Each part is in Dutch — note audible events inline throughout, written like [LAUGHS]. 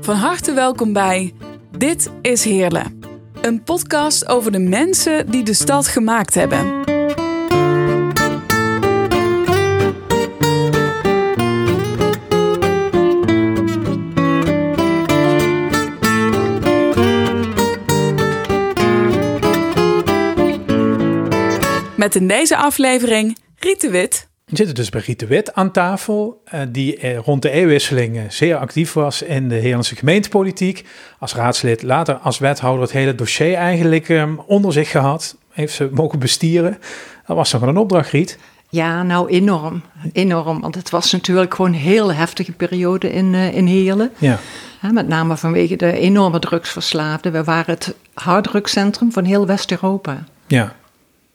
Van harte welkom bij Dit is Heerlen. Een podcast over de mensen die de stad gemaakt hebben. Met in deze aflevering Riet de Wit. We zitten dus bij Riet de Wit aan tafel, eh, die eh, rond de eeuwwisseling eh, zeer actief was in de Heerlandse gemeentepolitiek. Als raadslid, later als wethouder het hele dossier eigenlijk ehm, onder zich gehad. Heeft ze mogen bestieren. Dat was toch wel een opdracht, Riet? Ja, nou enorm. Enorm. Want het was natuurlijk gewoon een heel heftige periode in, in Heerlen. Ja. met name vanwege de enorme drugsverslaafden. We waren het harddrugscentrum van heel West-Europa. Ja.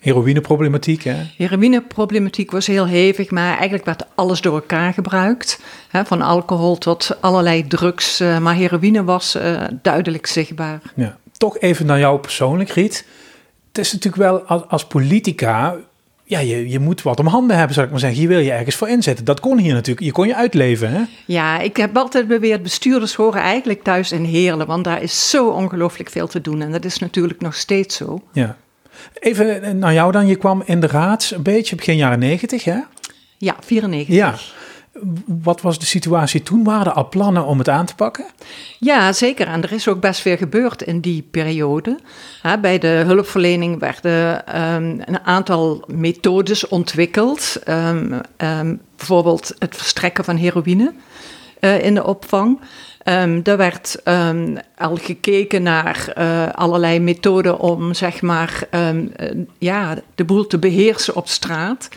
Heroïneproblematiek, hè? Heroïneproblematiek was heel hevig, maar eigenlijk werd alles door elkaar gebruikt. Hè, van alcohol tot allerlei drugs, uh, maar heroïne was uh, duidelijk zichtbaar. Ja. Toch even naar jou persoonlijk, Riet. Het is natuurlijk wel als, als politica, ja, je, je moet wat om handen hebben, zou ik maar zeggen. Je wil je ergens voor inzetten. Dat kon hier natuurlijk, je kon je uitleven, hè? Ja, ik heb altijd beweerd, bestuurders horen eigenlijk thuis in Heerlen, want daar is zo ongelooflijk veel te doen. En dat is natuurlijk nog steeds zo. Ja. Even naar jou dan. Je kwam in de raad een beetje begin jaren 90, hè? Ja, 94. Ja. Wat was de situatie toen? Waren er al plannen om het aan te pakken? Ja, zeker. En er is ook best veel gebeurd in die periode. Bij de hulpverlening werden um, een aantal methodes ontwikkeld. Um, um, bijvoorbeeld het verstrekken van heroïne uh, in de opvang. Um, er werd um, al gekeken naar uh, allerlei methoden om zeg maar, um, uh, ja, de boel te beheersen op straat.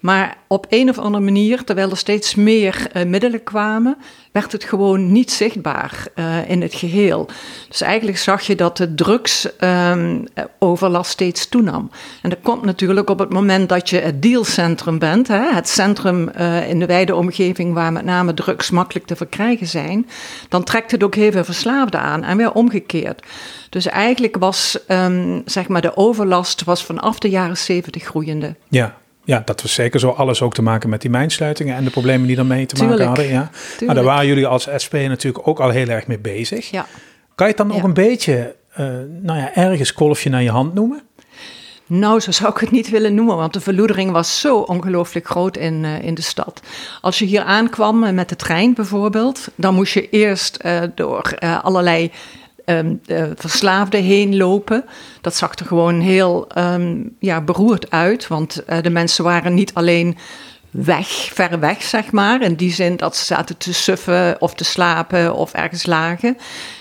Maar op een of andere manier, terwijl er steeds meer uh, middelen kwamen, werd het gewoon niet zichtbaar uh, in het geheel. Dus eigenlijk zag je dat de drugsoverlast um, steeds toenam. En dat komt natuurlijk op het moment dat je het dealcentrum bent, hè, het centrum uh, in de wijde omgeving waar met name drugs makkelijk te verkrijgen zijn, dan trekt het ook heel veel verslaafden aan en weer omgekeerd. Dus eigenlijk was um, zeg maar de overlast was vanaf de jaren zeventig groeiende. Ja, ja, dat was zeker zo. Alles ook te maken met die mijnsluitingen en de problemen die daarmee te Tuurlijk. maken hadden. Ja. Maar daar waren jullie als SP natuurlijk ook al heel erg mee bezig. Ja. Kan je het dan nog ja. een beetje, uh, nou ja, ergens kolfje naar je hand noemen? Nou, zo zou ik het niet willen noemen, want de verloedering was zo ongelooflijk groot in, uh, in de stad. Als je hier aankwam met de trein bijvoorbeeld, dan moest je eerst uh, door allerlei um, de verslaafden heen lopen. Dat zag er gewoon heel um, ja, beroerd uit, want uh, de mensen waren niet alleen weg, ver weg, zeg maar. In die zin dat ze zaten te suffen of te slapen of ergens lagen.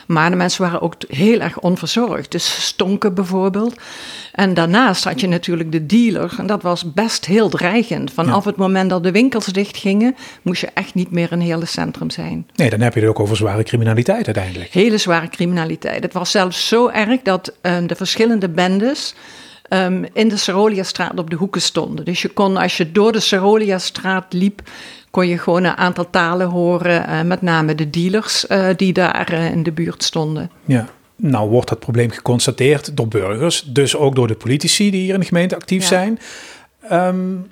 Maar de mensen waren ook heel erg onverzorgd. Dus stonken bijvoorbeeld. En daarnaast had je natuurlijk de dealer. En dat was best heel dreigend. Vanaf ja. het moment dat de winkels dichtgingen, moest je echt niet meer een hele centrum zijn. Nee, dan heb je het ook over zware criminaliteit uiteindelijk. Hele zware criminaliteit. Het was zelfs zo erg dat uh, de verschillende bendes um, in de Sarolia-straat op de hoeken stonden. Dus je kon, als je door de Sarolia-straat liep, kon je gewoon een aantal talen horen, uh, met name de dealers uh, die daar uh, in de buurt stonden. Ja. Nou wordt dat probleem geconstateerd door burgers, dus ook door de politici die hier in de gemeente actief ja. zijn. Um,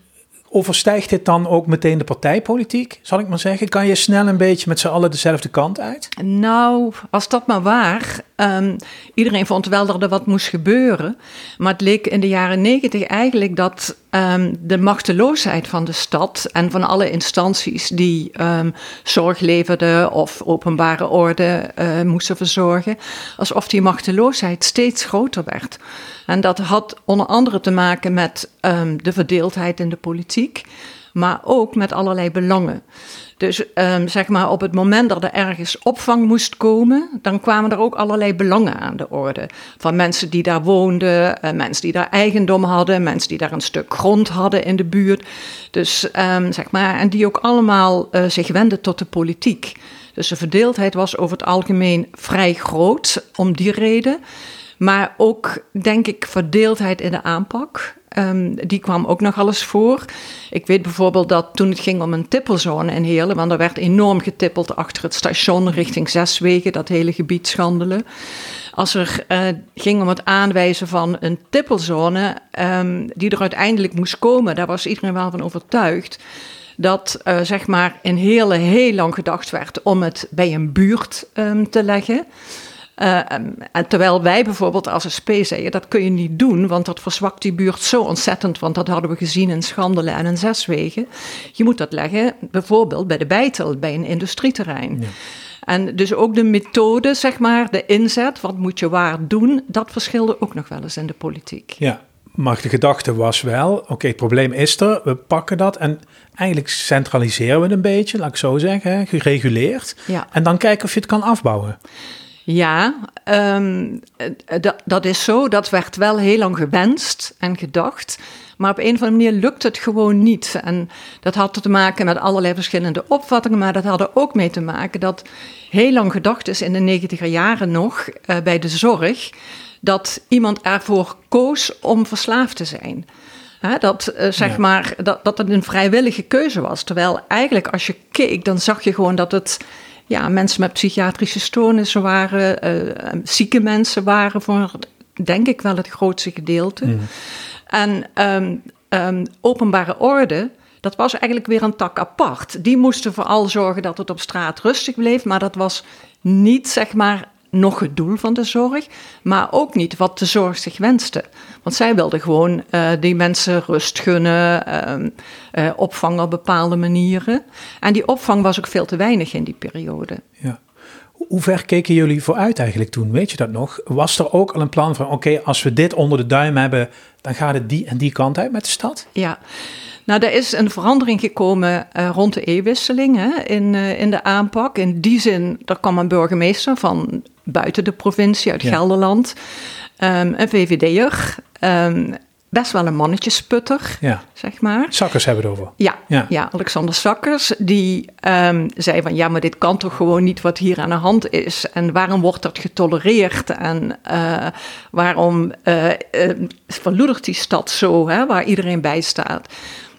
overstijgt dit dan ook meteen de partijpolitiek, zal ik maar zeggen? Kan je snel een beetje met z'n allen dezelfde kant uit? Nou, was dat maar waar. Um, iedereen vond wel dat er wat moest gebeuren. Maar het leek in de jaren negentig eigenlijk dat um, de machteloosheid van de stad en van alle instanties die um, zorg leverden of openbare orde uh, moesten verzorgen, alsof die machteloosheid steeds groter werd. En dat had onder andere te maken met de verdeeldheid in de politiek, maar ook met allerlei belangen. Dus um, zeg maar op het moment dat er ergens opvang moest komen, dan kwamen er ook allerlei belangen aan de orde. Van mensen die daar woonden, uh, mensen die daar eigendom hadden, mensen die daar een stuk grond hadden in de buurt. Dus um, zeg maar, en die ook allemaal uh, zich wenden tot de politiek. Dus de verdeeldheid was over het algemeen vrij groot om die reden. Maar ook, denk ik, verdeeldheid in de aanpak. Um, die kwam ook nog alles voor. Ik weet bijvoorbeeld dat toen het ging om een tippelzone in Heerlen, want er werd enorm getippeld achter het station richting Zeswegen, dat hele gebied Schandelen. Als er uh, ging om het aanwijzen van een tippelzone, um, die er uiteindelijk moest komen, daar was iedereen wel van overtuigd. dat uh, zeg maar in hele heel lang gedacht werd om het bij een buurt um, te leggen. Uh, en terwijl wij bijvoorbeeld als SP zeiden, dat kun je niet doen, want dat verzwakt die buurt zo ontzettend, want dat hadden we gezien in Schandelen en in Zeswegen. Je moet dat leggen bijvoorbeeld bij de Beitel, bij een industrieterrein. Ja. En dus ook de methode, zeg maar, de inzet, wat moet je waar doen, dat verschilde ook nog wel eens in de politiek. Ja, maar de gedachte was wel, oké, het probleem is er, we pakken dat en eigenlijk centraliseren we het een beetje, laat ik zo zeggen, gereguleerd. Ja. En dan kijken of je het kan afbouwen. Ja, um, dat is zo. Dat werd wel heel lang gewenst en gedacht. Maar op een of andere manier lukt het gewoon niet. En dat had te maken met allerlei verschillende opvattingen, maar dat had er ook mee te maken dat heel lang gedacht is in de negentiger jaren nog uh, bij de zorg dat iemand ervoor koos om verslaafd te zijn. dat, uh, zeg maar, dat, dat het een vrijwillige keuze was. Terwijl eigenlijk als je keek, dan zag je gewoon dat het ja, mensen met psychiatrische stoornissen waren, uh, zieke mensen waren voor, denk ik wel, het grootste gedeelte. Mm. En um, um, openbare orde, dat was eigenlijk weer een tak apart. Die moesten vooral zorgen dat het op straat rustig bleef, maar dat was niet zeg maar nog het doel van de zorg, maar ook niet wat de zorg zich wenste. Want zij wilden gewoon uh, die mensen rust gunnen, uh, uh, opvangen op bepaalde manieren. En die opvang was ook veel te weinig in die periode. Ja. Hoe ver keken jullie vooruit eigenlijk toen? Weet je dat nog? Was er ook al een plan van: oké, als we dit onder de duim hebben, dan gaat het die en die kant uit met de stad? Ja. Nou, er is een verandering gekomen uh, rond de eeuwwisseling hè, in, uh, in de aanpak. In die zin, er kwam een burgemeester van buiten de provincie, uit ja. Gelderland, um, een VVD'er. Um, best wel een mannetjesputter, ja. zeg maar. Sakkers hebben het over. Ja, ja. ja Alexander Sakkers, die um, zei van... ja, maar dit kan toch gewoon niet wat hier aan de hand is... en waarom wordt dat getolereerd... en uh, waarom uh, uh, verloedert die stad zo, hè, waar iedereen bij staat...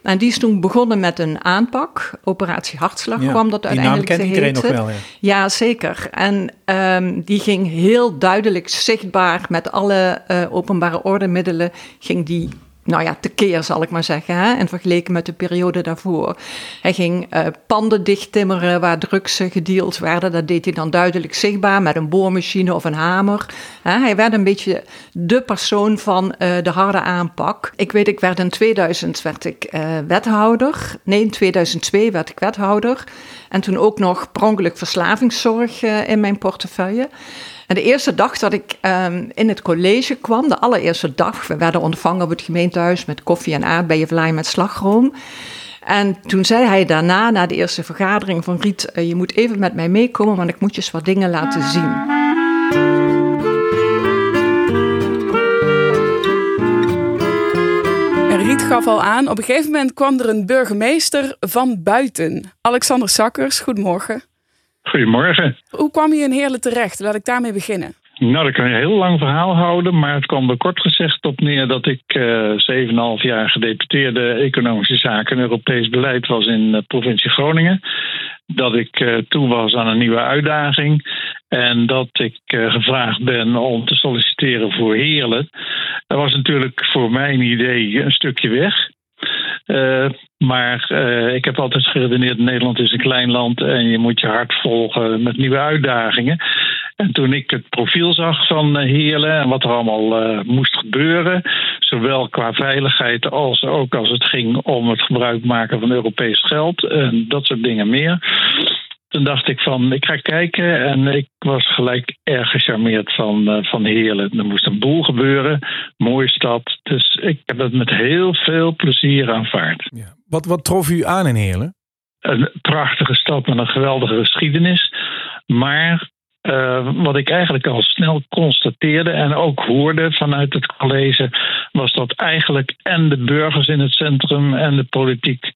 En die is toen begonnen met een aanpak. Operatie Hartslag ja, kwam dat uiteindelijk naam kent iedereen nog wel, ja. Ja, zeker. En um, die ging heel duidelijk zichtbaar met alle uh, openbare ordemiddelen... ging die nou ja, tekeer zal ik maar zeggen, hè, en vergeleken met de periode daarvoor. Hij ging uh, panden dichttimmeren waar drugs uh, gedeeld werden. Dat deed hij dan duidelijk zichtbaar met een boormachine of een hamer. Hè. Hij werd een beetje de persoon van uh, de harde aanpak. Ik weet, ik werd in 2000 werd ik wethouder. Nee, in 2002 werd ik wethouder. En toen ook nog per verslavingszorg in mijn portefeuille. En de eerste dag dat ik um, in het college kwam, de allereerste dag, we werden ontvangen op het gemeentehuis met koffie en aardbeienvlaai met slagroom. En toen zei hij daarna, na de eerste vergadering, van Riet, uh, je moet even met mij meekomen, want ik moet je eens wat dingen laten zien. Riet gaf al aan, op een gegeven moment kwam er een burgemeester van buiten. Alexander Sakkers, goedemorgen. Goedemorgen. Hoe kwam je in Heerlen terecht? Laat ik daarmee beginnen. Nou, dat kan je een heel lang verhaal houden, maar het kwam er kort gezegd op neer dat ik uh, 7,5 jaar gedeputeerde economische zaken en Europees beleid was in de provincie Groningen. Dat ik uh, toe was aan een nieuwe uitdaging en dat ik uh, gevraagd ben om te solliciteren voor Heerlen. Dat was natuurlijk voor mijn idee een stukje weg. Uh, maar uh, ik heb altijd geredeneerd: Nederland is een klein land en je moet je hart volgen met nieuwe uitdagingen. En toen ik het profiel zag van uh, Heerlen en wat er allemaal moest gebeuren, zowel qua veiligheid als ook als het ging om het gebruik maken van Europees geld en dat soort dingen meer toen dacht ik van, ik ga kijken. En ik was gelijk erg gecharmeerd van, van Heerlen. Er moest een boel gebeuren. Mooie stad. Dus ik heb het met heel veel plezier aanvaard. Ja. Wat, wat trof u aan in Heerlen? Een prachtige stad met een geweldige geschiedenis. Maar uh, wat ik eigenlijk al snel constateerde en ook hoorde vanuit het college, was dat eigenlijk en de burgers in het centrum en de politiek uh,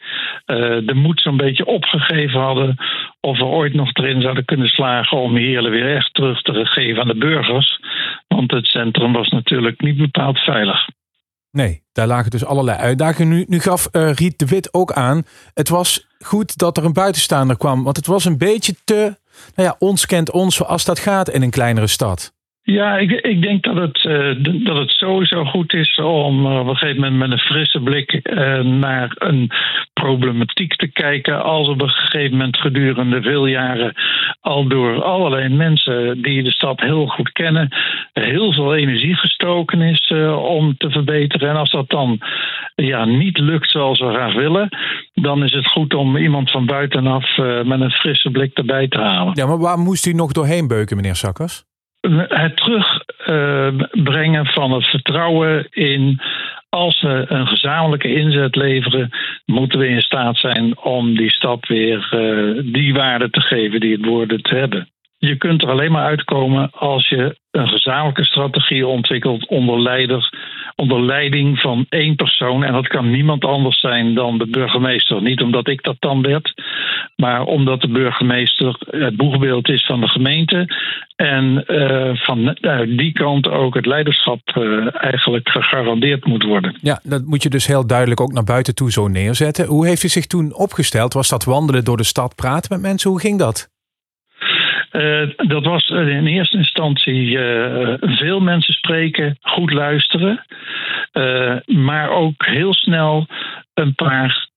de moed zo'n beetje opgegeven hadden of we ooit nog erin zouden kunnen slagen om Heerlen weer echt terug te geven aan de burgers. Want het centrum was natuurlijk niet bepaald veilig. Nee, daar lagen dus allerlei uitdagingen. Nu, nu gaf uh, Riet de Wit ook aan, het was goed dat er een buitenstaander kwam, want het was een beetje te nou ja, ons kent ons zoals dat gaat in een kleinere stad. Ja, ik, ik denk dat het, uh, dat het sowieso goed is om uh, op een gegeven moment met een frisse blik uh, naar een problematiek te kijken. Als op een gegeven moment gedurende veel jaren al door allerlei mensen die de stad heel goed kennen, heel veel energie gestoken is om te verbeteren. En als dat dan ja, niet lukt zoals we graag willen, dan is het goed om iemand van buitenaf met een frisse blik erbij te halen. Ja, maar waar moest u nog doorheen beuken, meneer Sakkers? Het terugbrengen uh, van het vertrouwen in. Als we een gezamenlijke inzet leveren, moeten we in staat zijn om die stad weer uh, die waarde te geven die het woorden te hebben. Je kunt er alleen maar uitkomen als je een gezamenlijke strategie ontwikkelt onder, leider, onder leiding van één persoon. En dat kan niemand anders zijn dan de burgemeester. Niet omdat ik dat dan werd, maar omdat de burgemeester het boegbeeld is van de gemeente. En uh, van uh, die kant ook het leiderschap uh, eigenlijk gegarandeerd moet worden. Ja, dat moet je dus heel duidelijk ook naar buiten toe zo neerzetten. Hoe heeft u zich toen opgesteld? Was dat wandelen door de stad, praten met mensen? Hoe ging dat? Uh, dat was in eerste instantie uh, veel mensen spreken, goed luisteren, uh, maar ook heel snel een paar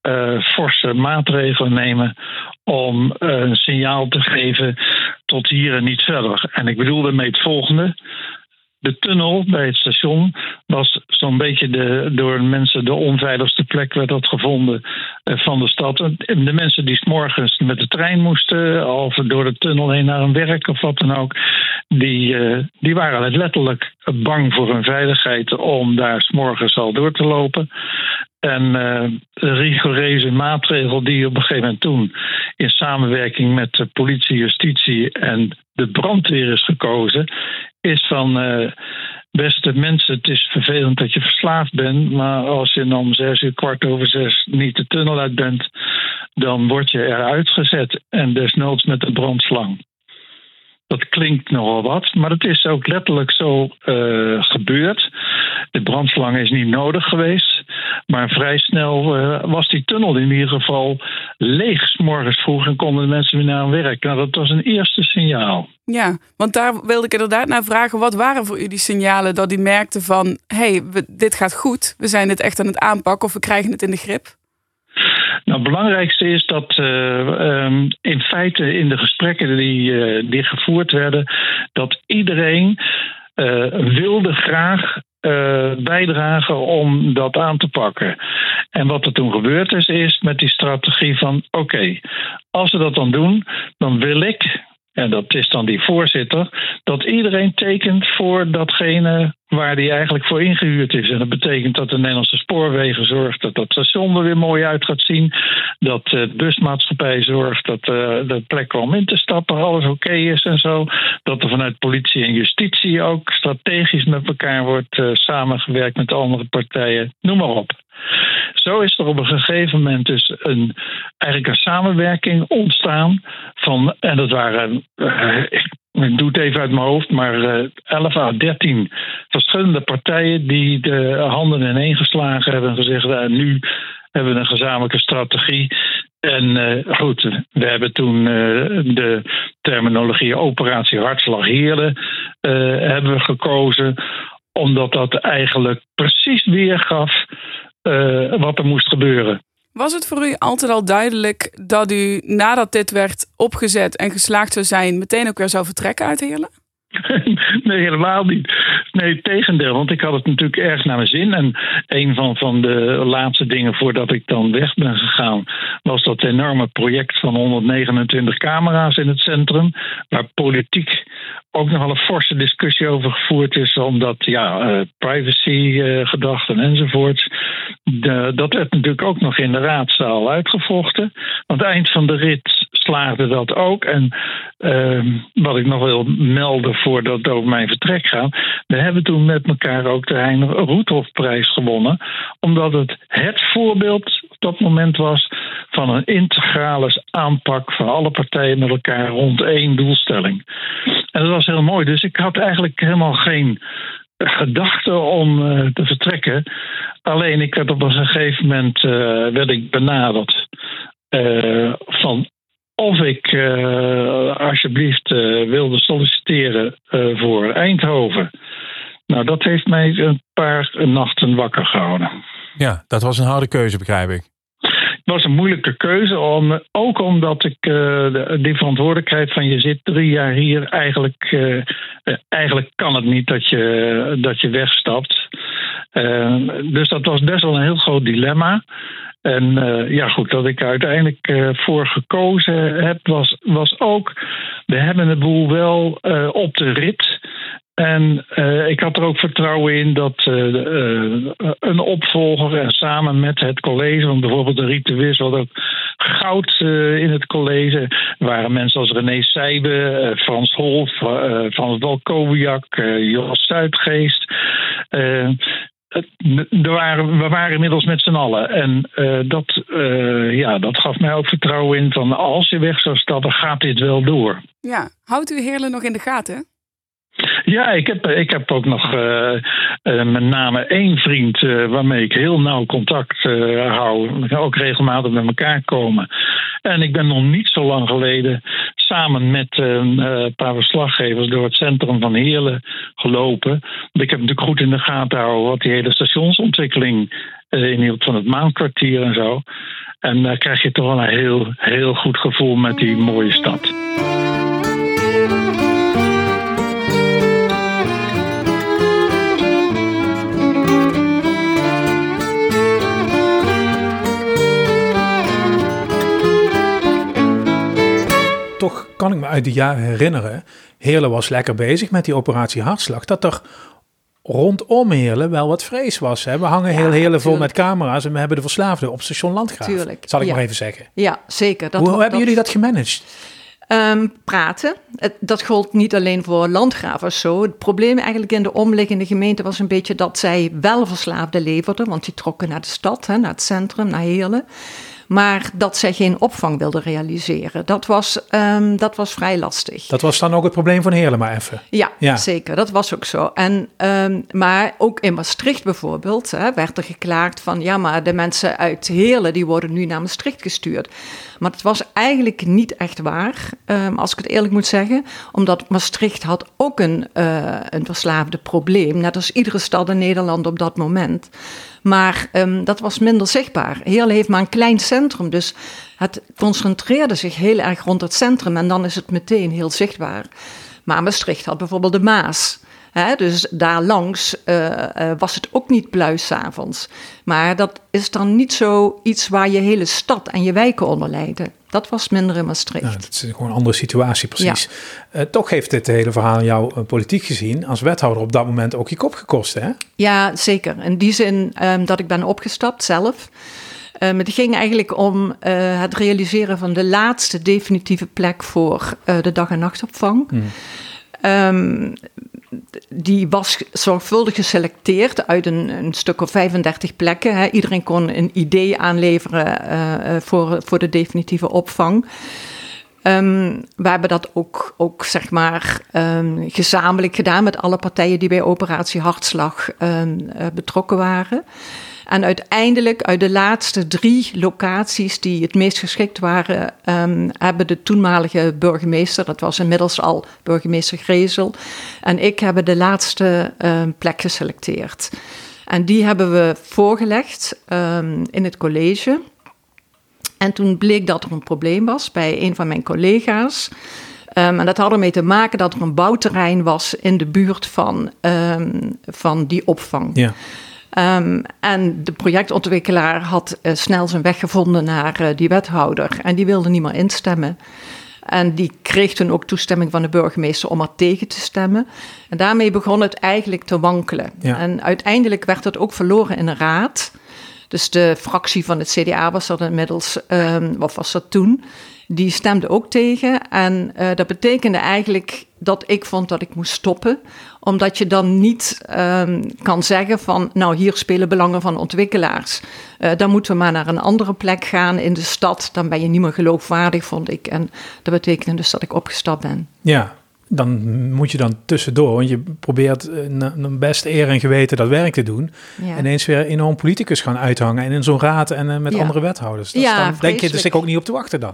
forse maatregelen nemen om een signaal te geven tot hier en niet verder. En ik bedoel daarmee het volgende. De tunnel bij het station was zo'n beetje de, door mensen de onveiligste plek werd dat gevonden van de stad. De mensen die s morgens met de trein moesten, of door de tunnel heen naar hun werk of wat dan ook, die, die waren letterlijk bang voor hun veiligheid om daar s morgens al door te lopen. En uh, de rigoureuze maatregel die op een gegeven moment toen in samenwerking met de politie, justitie en de brandweer is gekozen, is van uh, beste mensen, het is vervelend dat je verslaafd bent, maar als je om zes uur kwart over zes niet de tunnel uit bent, dan word je eruit gezet en desnoods met een brandslang. Dat klinkt nogal wat, maar het is ook letterlijk zo uh, gebeurd. De brandslang is niet nodig geweest, maar vrij snel uh, was die tunnel in ieder geval leeg. Morgens vroeg en konden de mensen weer naar hun werk. Nou, dat was een eerste signaal. Ja, want daar wilde ik inderdaad naar vragen. Wat waren voor u die signalen dat u merkte van... hé, hey, dit gaat goed, we zijn dit echt aan het aanpakken of we krijgen het in de grip? Nou, het belangrijkste is dat uh, um, in feite in de gesprekken die, uh, die gevoerd werden, dat iedereen uh, wilde graag bijdragen om dat aan te pakken. En wat er toen gebeurd is, is met die strategie van: oké, als we dat dan doen, dan wil ik, en dat is dan die voorzitter, dat iedereen tekent voor datgene waar die eigenlijk voor ingehuurd is. En dat betekent dat de Nederlandse spoorwegen zorgt dat dat station er weer mooi uit gaat zien. Dat de busmaatschappij zorgt dat uh, de plek om in te stappen alles oké is en zo. Dat er vanuit politie en justitie ook strategisch met elkaar wordt uh, samengewerkt met andere partijen. Noem maar op. Zo is er op een gegeven moment dus een, eigenlijk een samenwerking ontstaan van, en dat waren, uh, ik doe het even uit mijn hoofd, maar uh, 11 à 13 verschillende partijen die de handen ineengeslagen hebben en gezegd: uh, nu hebben we een gezamenlijke strategie. En uh, goed, we hebben toen de terminologie Operatie Hartslag Heerlen hebben we gekozen, omdat dat eigenlijk precies weergaf wat er moest gebeuren. Was het voor u altijd al duidelijk dat u nadat dit werd opgezet en geslaagd zou zijn, meteen ook weer zou vertrekken uit Heerlen? [LAUGHS] nee, helemaal niet. Nee, tegendeel. Want ik had het natuurlijk erg naar mijn zin. En een van, van de laatste dingen voordat ik dan weg ben gegaan, was dat enorme project van 129 camera's in het centrum. Waar politiek ook nogal een forse discussie over gevoerd is, omdat ja, uh, privacy uh, gedachten enzovoort. De, dat werd natuurlijk ook nog in de raadzaal uitgevochten. Aan het eind van de rit slaagde dat ook. En uh, wat ik nog wil melden voordat het over mijn vertrek gaat. We hebben toen met elkaar ook de Hein Roethofprijs gewonnen. Omdat het het voorbeeld op dat moment was van een integrale aanpak van alle partijen met elkaar rond één doelstelling. En dat was heel mooi. Dus ik had eigenlijk helemaal geen gedachte om uh, te vertrekken. Alleen ik werd op een gegeven moment uh, werd ik benaderd uh, van of ik uh, alsjeblieft wilde solliciteren voor Eindhoven. Nou, dat heeft mij een paar nachten wakker gehouden. Ja, dat was een harde keuze, begrijp ik. Het was een moeilijke keuze, om, ook omdat ik die verantwoordelijkheid van je zit drie jaar hier, eigenlijk, eigenlijk kan het niet dat je, dat je wegstapt. Dus dat was best wel een heel groot dilemma. En ja, goed, dat ik uiteindelijk voor gekozen heb, was, was ook. We hebben de boel wel op de rit. En ik had er ook vertrouwen in dat een opvolger en samen met het college, want bijvoorbeeld de Riet de Wis had ook goud in het college. Er waren mensen als René Seijbe, Frans Holf, Frans Walkowiak, Jos Zuidgeest. Waren, we waren inmiddels met z'n allen. En dat, ja, dat gaf mij ook vertrouwen in van als je weg zou stappen, gaat dit wel door. Ja, houdt u Heerlen nog in de gaten? Ja, ik heb, ik heb ook nog uh, uh, met name één vriend uh, waarmee ik heel nauw contact hou. Ook regelmatig met elkaar komen. En ik ben nog niet zo lang geleden samen met een paar verslaggevers door het centrum van Heerlen gelopen. Ik heb natuurlijk goed in de gaten houden wat die hele stationsontwikkeling inhield van het maankwartier en zo. En daar krijg je toch wel een heel, heel goed gevoel met die mooie stad. Kan ik me uit de jaren herinneren, Heerlen was lekker bezig met die operatie Hartslag, dat er rondom Heerlen wel wat vrees was. Hè? We hangen heel Heerlen vol met camera's en we hebben de verslaafden op station Landgraaf. Tuurlijk. Zal ik maar even zeggen. Ja, zeker. Dat, hoe, hebben jullie dat gemanaged? Ehm, praten. dat gold niet alleen voor landgravers zo. Het probleem eigenlijk in de omliggende gemeente was een beetje dat zij wel verslaafden leverden, want die trokken naar de stad, hè, naar het centrum, naar Heerlen. Maar dat zij geen opvang wilden realiseren, dat was, um, dat was vrij lastig. Dat was dan ook het probleem van Heerlen maar even. Ja, ja. zeker. Dat was ook zo. En, um, maar ook in Maastricht bijvoorbeeld hè, werd er geklaagd van... ja, maar de mensen uit Heerlen die worden nu naar Maastricht gestuurd. Maar het was eigenlijk niet echt waar, um, als ik het eerlijk moet zeggen. Omdat Maastricht had ook een, uh, een verslaafde probleem. Net als iedere stad in Nederland op dat moment. Maar um, dat was minder zichtbaar. Heerlen heeft maar een klein centrum, dus het concentreerde zich heel erg rond het centrum en dan is het meteen heel zichtbaar. Maar Maastricht had bijvoorbeeld de Maas. Hè, dus daar langs uh, uh, was het ook niet pluis s'avonds. Maar dat is dan niet zo iets waar je hele stad en je wijken onder lijden. Dat was minder in Maastricht. Nou, dat is gewoon een andere situatie, precies. Ja. Uh, toch heeft dit hele verhaal jou politiek gezien als wethouder op dat moment ook je kop gekost, hè? Ja, zeker. In die zin um, dat ik ben opgestapt zelf. Um, het ging eigenlijk om uh, het realiseren van de laatste definitieve plek voor de dag- en nachtopvang. Hmm. Um, die was zorgvuldig geselecteerd uit een, een stuk of 35 plekken. Hè. Iedereen kon een idee aanleveren uh, voor, voor de definitieve opvang. Um, we hebben dat ook, ook zeg maar, um, gezamenlijk gedaan met alle partijen die bij operatie Hartslag um, uh, betrokken waren. En uiteindelijk, uit de laatste drie locaties die het meest geschikt waren, um, hebben de toenmalige burgemeester, dat was inmiddels al burgemeester Grezel, en ik hebben de laatste um, plek geselecteerd. En die hebben we voorgelegd um, in het college. En toen bleek dat er een probleem was bij een van mijn collega's. En dat had ermee te maken dat er een bouwterrein was in de buurt van, van die opvang. Ja. Um, en de projectontwikkelaar had uh, snel zijn weg gevonden naar uh, die wethouder. En die wilde niet meer instemmen. En die kreeg toen ook toestemming van de burgemeester om er tegen te stemmen. En daarmee begon het eigenlijk te wankelen. Ja. En uiteindelijk werd het ook verloren in de raad. Dus de fractie van het CDA was er inmiddels, um, wat was dat toen? Die stemde ook tegen. En uh, dat betekende eigenlijk dat ik vond dat ik moest stoppen omdat je dan niet um, kan zeggen van, nou hier spelen belangen van ontwikkelaars. Uh, dan moeten we maar naar een andere plek gaan in de stad. Dan ben je niet meer geloofwaardig, vond ik. En dat betekende dus dat ik opgestapt ben. Ja, dan moet je dan tussendoor, want je probeert een best eer en geweten dat werk te doen. Ja. Ineens weer enorm politicus gaan uithangen en in zo'n raad en uh, met ja. andere wethouders. Dat ja, dan denk je dus ik ook niet op te wachten dan.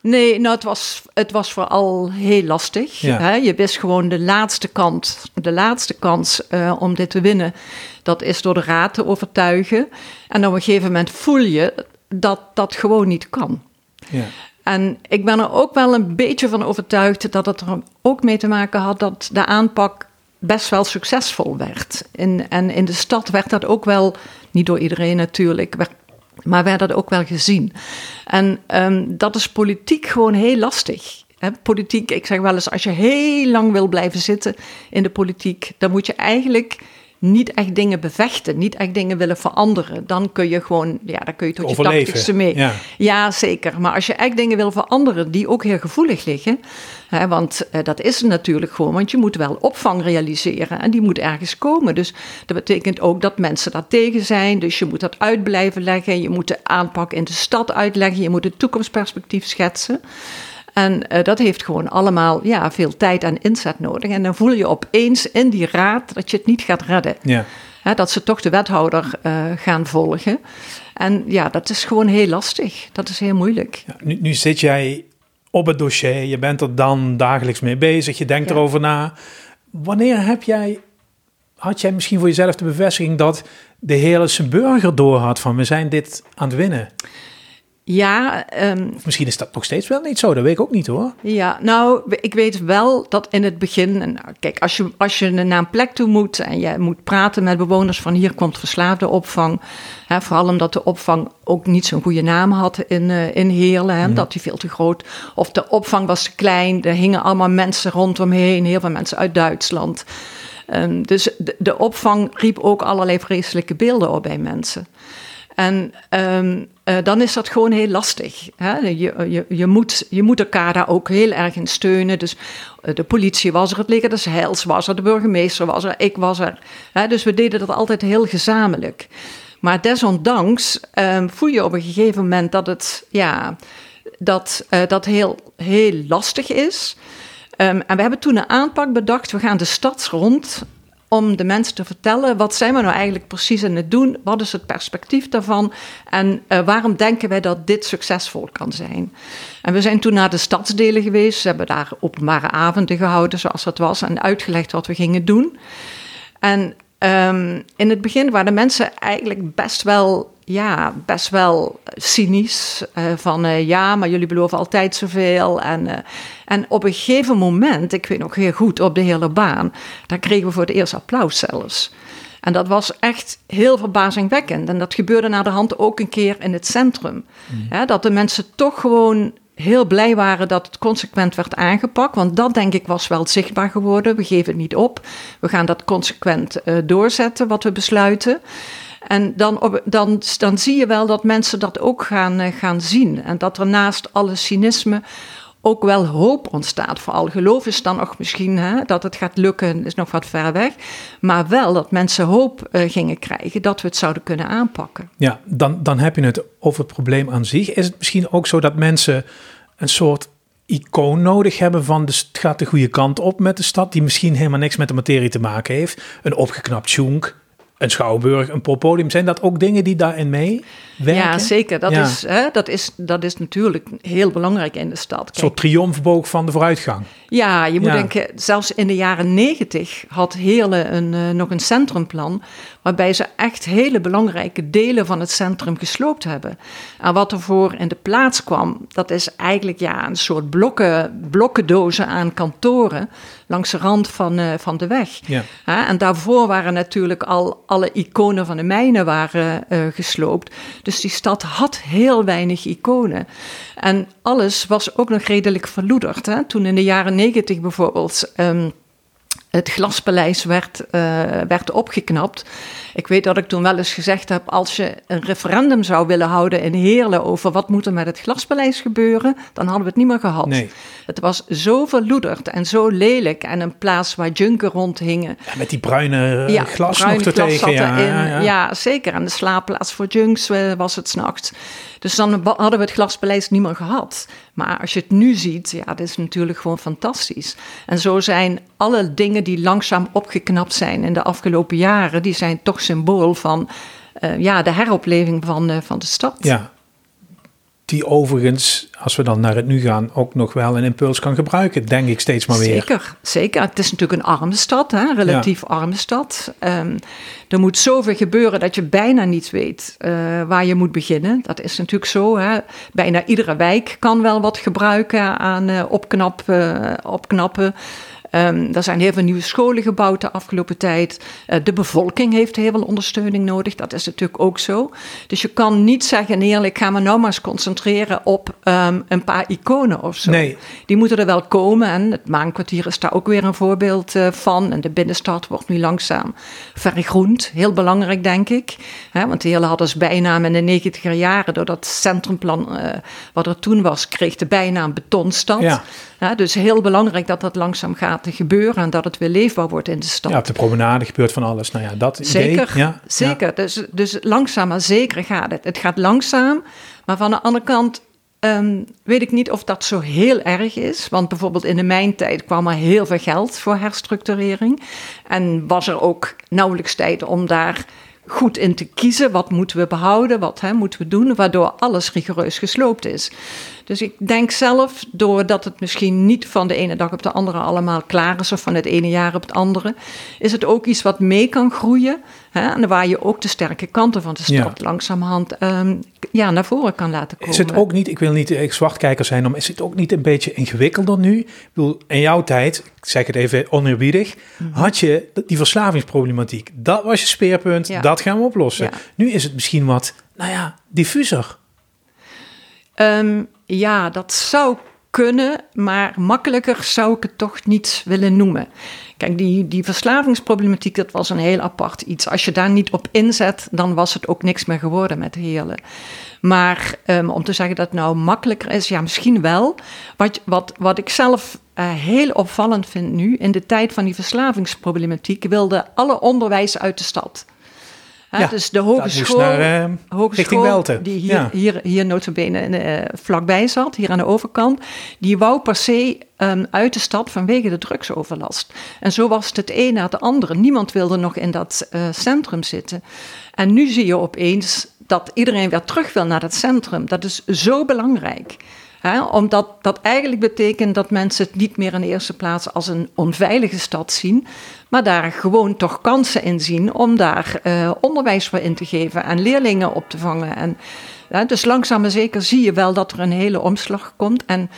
Nee, nou, het was, het was vooral heel lastig. Ja. Hè? Je wist gewoon de laatste kant, de laatste kans eh, om dit te winnen. Dat is door de raad te overtuigen. En op een gegeven moment voel je dat dat gewoon niet kan. Ja. En ik ben er ook wel een beetje van overtuigd dat het er ook mee te maken had dat de aanpak best wel succesvol werd. In, en in de stad werd dat ook wel, niet door iedereen natuurlijk, werd, maar werd dat ook wel gezien. En ehm, dat is politiek gewoon heel lastig. Politiek, ik zeg wel eens, als je heel lang wil blijven zitten in de politiek, dan moet je eigenlijk niet echt dingen bevechten, niet echt dingen willen veranderen. Dan kun je gewoon, ja, dan kun je tot je tachtigste mee. ja. Ja, zeker. Maar als je echt dingen wil veranderen die ook heel gevoelig liggen, hè, want eh, dat is het natuurlijk gewoon, want je moet wel opvang realiseren en die moet ergens komen. Dus dat betekent ook dat mensen daar tegen zijn, dus je moet dat uit blijven leggen, je moet de aanpak in de stad uitleggen, je moet het toekomstperspectief schetsen. En eh, dat heeft gewoon allemaal ja, veel tijd en inzet nodig. En dan voel je opeens in die raad dat je het niet gaat redden. Ja. Hè, dat ze toch de wethouder eh, gaan volgen. En ja, dat is gewoon heel lastig. Dat is heel moeilijk. Ja, nu, nu zit jij op het dossier, je bent er dan dagelijks mee bezig, je denkt Ja. erover na. Wanneer heb jij, had jij misschien voor jezelf de bevestiging dat de hele burger door had van we zijn dit aan het winnen? Ja, ehm, Of misschien is dat nog steeds wel niet zo, dat weet ik ook niet hoor. Ja, nou, ik weet wel dat in het begin, nou, kijk, als je, als je naar een plek toe moet en je moet praten met bewoners van hier komt verslaafde opvang, hè, vooral omdat de opvang ook niet zo'n goede naam had in, eh, in Heerlen, hè, dat die veel te groot, of de opvang was te klein, er hingen allemaal mensen rondomheen, heel veel mensen uit Duitsland. Ehm, dus de, de opvang riep ook allerlei vreselijke beelden op bij mensen. En ehm, eh, dan is dat gewoon heel lastig. Hè? Je, je, je, moet, je moet elkaar daar ook heel erg in steunen. Dus eh, de politie was er, het leger des Heils was er, de burgemeester was er, ik was er. Hè? Dus we deden dat altijd heel gezamenlijk. Maar desondanks ehm, voel je op een gegeven moment dat het ja, dat, eh, dat heel, heel lastig is. Ehm, en we hebben toen een aanpak bedacht. We gaan de stad rond om de mensen te vertellen wat zijn we nou eigenlijk precies aan het doen, wat is het perspectief daarvan en eh, waarom denken wij dat dit succesvol kan zijn. En we zijn toen naar de stadsdelen geweest, ze hebben daar openbare avonden gehouden zoals dat was en uitgelegd wat we gingen doen. En ehm, in het begin waren de mensen eigenlijk best wel, ja, best wel cynisch. eh, van eh, ja, maar jullie beloven altijd zoveel. En, eh, en op een gegeven moment, ik weet nog heel goed, op de hele baan, daar kregen we voor het eerst applaus zelfs. En dat was echt heel verbazingwekkend. En dat gebeurde na de hand ook een keer in het centrum. Hè, dat de mensen toch gewoon heel blij waren dat het consequent werd aangepakt. Want dat, denk ik, was wel zichtbaar geworden. We geven het niet op. We gaan dat consequent eh, doorzetten, wat we besluiten. En dan, op, dan, dan zie je wel dat mensen dat ook gaan, eh, gaan zien. En dat er naast alle cynisme ook wel hoop ontstaat. Vooral geloof is dan nog misschien hè, dat het gaat lukken, is nog wat ver weg. Maar wel dat mensen hoop eh, gingen krijgen dat we het zouden kunnen aanpakken. Ja, dan, dan heb je het over het probleem aan zich. Is het misschien ook zo dat mensen een soort icoon nodig hebben van de, het gaat de goede kant op met de stad, die misschien helemaal niks met de materie te maken heeft? Een opgeknapt Sjoenk, een schouwburg, een poppodium. Zijn dat ook dingen die daarin meewerken? Ja, zeker. Dat, Ja. Is, hè, dat, is, dat is natuurlijk heel belangrijk in de stad. Een soort triomfboog van de vooruitgang. Ja, je moet Ja. denken, zelfs in de jaren negentig had Heerlen een, eh, nog een centrumplan. Waarbij ze echt hele belangrijke delen van het centrum gesloopt hebben. En wat ervoor in de plaats kwam, dat is eigenlijk ja, een soort blokken, blokkendozen aan kantoren. Langs de rand van, eh, van de weg. Ja. En daarvoor waren natuurlijk al alle iconen van de mijnen waren, eh, gesloopt. Dus die stad had heel weinig iconen. En alles was ook nog redelijk verloederd. Hè? Toen in de jaren negentig bijvoorbeeld ehm, het Glaspaleis werd, eh, werd opgeknapt. Ik weet dat ik toen wel eens gezegd heb... als je een referendum zou willen houden in Heerlen... over wat moet er met het Glaspaleis gebeuren... dan hadden we het niet meer gehad. Nee. Het was zo verloederd en zo lelijk... en een plaats waar junken rondhingen... Ja, met die bruine eh, glas nog glas ja. Ja, zeker. En de slaapplaats voor junks eh, was het s'nachts. Dus dan hadden we het glaspaleis niet meer gehad. Maar als je het nu ziet, ja, dat is natuurlijk gewoon fantastisch. En zo zijn alle dingen die langzaam opgeknapt zijn in de afgelopen jaren... die zijn toch symbool van eh, ja, de heropleving van, eh, van de stad. Ja. Die overigens, als we dan naar het nu gaan, ook nog wel een impuls kan gebruiken, denk ik steeds maar weer. Zeker, zeker. Het is natuurlijk een arme stad, hè? relatief arme stad. Ehm, er moet zoveel gebeuren dat je bijna niet weet eh, waar je moet beginnen. Dat is natuurlijk zo. Hè? Bijna iedere wijk kan wel wat gebruiken aan uh, opknap, uh, opknappen. Um, er zijn heel veel nieuwe scholen gebouwd de afgelopen tijd. Uh, de bevolking heeft heel veel ondersteuning nodig. Dat is natuurlijk ook zo. Dus je kan niet zeggen, eerlijk, ga me nou maar eens concentreren op um, een paar iconen of zo. Nee. Die moeten er wel komen. En het Maankwartier is daar ook weer een voorbeeld uh, van. En de binnenstad wordt nu langzaam vergroend. Heel belangrijk, denk ik. He, want de hele hadden ze bijnaam in de negentiger jaren, door dat centrumplan uh, wat er toen was, kreeg de bijnaam betonstad. Ja. Dus heel belangrijk dat dat langzaam gaat te gebeuren en dat het weer leefbaar wordt in de stad. Ja, op de promenade gebeurt van alles. Nou ja, dat zeker, idee. Ja, zeker. Ja. Dus, dus langzaam maar zeker gaat het. Het gaat langzaam, maar van de andere kant um, weet ik niet of dat zo heel erg is. Want bijvoorbeeld in de mijntijd kwam er heel veel geld voor herstructurering. En was er ook nauwelijks tijd om daar goed in te kiezen. Wat moeten we behouden, wat hè, moeten we doen, waardoor alles rigoureus gesloopt is. Dus ik denk zelf, doordat het misschien niet van de ene dag op de andere allemaal klaar is, of van het ene jaar op het andere, is het ook iets wat mee kan groeien. Hè, en waar je ook de sterke kanten van de stad Ja. langzamerhand um, ja, naar voren kan laten komen. Is het ook niet, ik wil niet ik zwartkijker zijn, maar is het ook niet een beetje ingewikkelder nu? Ik bedoel, in jouw tijd, ik zeg het even oneerbiedig, Mhm. had je die verslavingsproblematiek. Dat was je speerpunt, Ja. dat gaan we oplossen. Ja. Nu is het misschien wat, nou ja, diffuser. Um, ja, dat zou kunnen, maar makkelijker zou ik het toch niet willen noemen. Kijk, die, die verslavingsproblematiek, dat was een heel apart iets. Als je daar niet op inzet, dan was het ook niks meer geworden met Heerlen. Maar um, om te zeggen dat het nou makkelijker is, ja, misschien wel. Wat, wat, wat ik zelf uh, heel opvallend vind nu, in de tijd van die verslavingsproblematiek, wilde alle onderwijs uit de stad. Ja, Ja, dus de hogeschool, naar, eh, hogeschool die hier, Ja. hier, hier notabene uh, vlakbij zat, hier aan de overkant, die wou per se um, uit de stad vanwege de drugsoverlast. En zo was het het een na het andere. Niemand wilde nog in dat uh, centrum zitten. En nu zie je opeens dat iedereen weer terug wil naar dat centrum. Dat is zo belangrijk. He, omdat dat eigenlijk betekent dat mensen het niet meer in de eerste plaats als een onveilige stad zien, maar daar gewoon toch kansen in zien om daar uh, onderwijs voor in te geven en leerlingen op te vangen. En, dus langzaam maar zeker zie je wel dat er een hele omslag komt en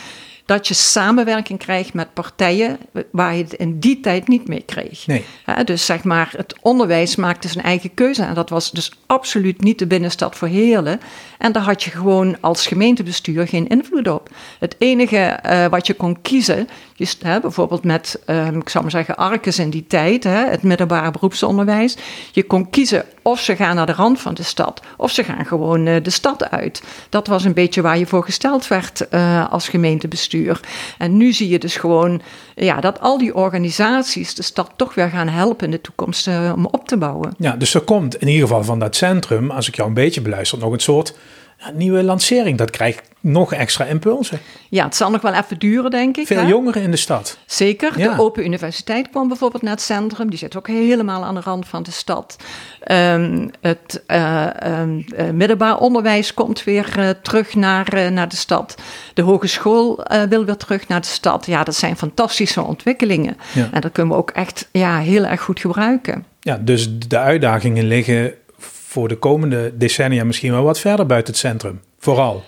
dat je samenwerking krijgt met partijen waar je het in die tijd niet mee kreeg. Nee. Dus zeg maar, het onderwijs maakte zijn eigen keuze. En dat was dus absoluut niet de binnenstad voor Heerlen. En daar had je gewoon als gemeentebestuur geen invloed op. Het enige uh, wat je kon kiezen, je, hè, bijvoorbeeld met, um, ik zou maar zeggen, Arkes in die tijd, hè, het middelbare beroepsonderwijs. Je kon kiezen of ze gaan naar de rand van de stad, of ze gaan gewoon uh, de stad uit. Dat was een beetje waar je voor gesteld werd uh, als gemeentebestuur. En nu zie je dus gewoon ja, dat al die organisaties de stad toch weer gaan helpen in de toekomst om op te bouwen. Ja, dus er komt in ieder geval van dat centrum, als ik jou een beetje beluister, nog een soort nieuwe lancering. Dat krijgt nog extra impulsen. Ja, het zal nog wel even duren, denk ik. Veel hè? jongeren in de stad. Zeker. Ja. De Open Universiteit kwam bijvoorbeeld naar het centrum. Die zit ook helemaal aan de rand van de stad. Um, het uh, um, middelbaar onderwijs komt weer uh, terug naar, naar de stad. De hogeschool wil weer terug naar de stad. Ja, dat zijn fantastische ontwikkelingen. Ja. En dat kunnen we ook echt ja, heel erg goed gebruiken. Ja, dus de uitdagingen liggen voor de komende decennia misschien wel wat verder buiten het centrum. Vooral.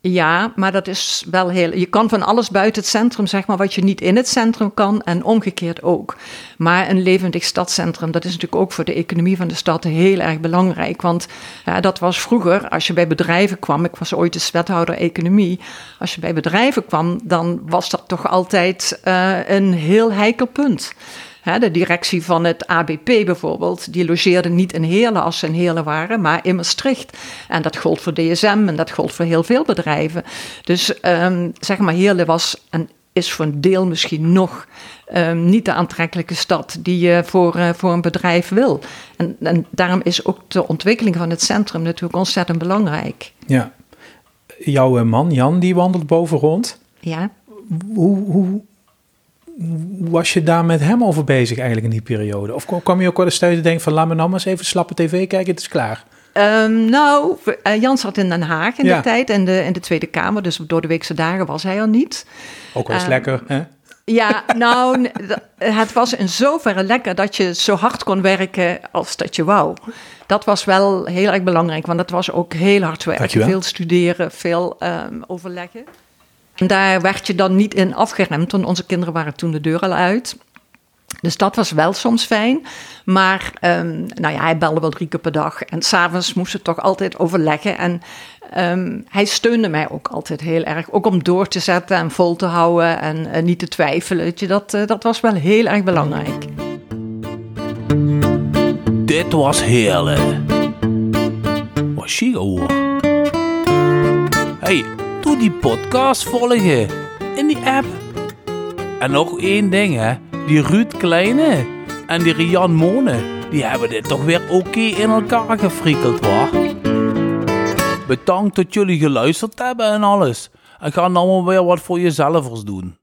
Ja, maar dat is wel heel. Je kan van alles buiten het centrum, zeg maar, wat je niet in het centrum kan, en omgekeerd ook. Maar een levendig stadscentrum, dat is natuurlijk ook voor de economie van de stad heel erg belangrijk. Want ja, dat was vroeger, als je bij bedrijven kwam, ik was ooit de wethouder economie. Als je bij bedrijven kwam, dan was dat toch altijd uh, een heel heikel punt. De directie van het ABP bijvoorbeeld, die logeerde niet in Heerlen als ze in Heerlen waren, maar in Maastricht. En dat gold voor DSM en dat gold voor heel veel bedrijven. Dus um, zeg maar, Heerlen was en is voor een deel misschien nog um, niet de aantrekkelijke stad die je voor, uh, voor een bedrijf wil. En, en daarom is ook de ontwikkeling van het centrum natuurlijk ontzettend belangrijk. Ja. Jouw man Jan, die wandelt boven rond. Ja. Hoe, hoe, was je daar met hem over bezig eigenlijk in die periode? Of kwam je ook wel eens thuis en denken van laat me nou maar eens even slappe tv kijken, het is klaar? Ehm, nou, uh, Jan zat in Den Haag in Ja. de tijd, in de, in de Tweede Kamer. Dus door de weekse dagen was hij er niet. Ook wel eens Eh, lekker, hè? Ja, nou, het was in zoverre lekker dat je zo hard kon werken als dat je wou. Dat was wel heel erg belangrijk, want dat was ook heel hard werken. Veel studeren, veel ehm, overleggen. Daar werd je dan niet in afgeremd, want onze kinderen waren toen de deur al uit. Dus dat was wel soms fijn. Maar ehm, nou ja, hij belde wel drie keer per dag. En s'avonds moesten we toch altijd overleggen. En ehm, hij steunde mij ook altijd heel erg. Ook om door te zetten en vol te houden en eh, niet te twijfelen. Je, dat, eh, dat was wel heel erg belangrijk. Dit was heerlijk. Wat chic hoor. Hey, doe die podcast volgen in die app. En nog één ding hè, die Ruud Kleine en die Rian Mone, die hebben dit toch weer oké in elkaar gefrikkeld hoor. Bedankt dat jullie geluisterd hebben en alles. En ga nou maar weer wat voor jezelf doen.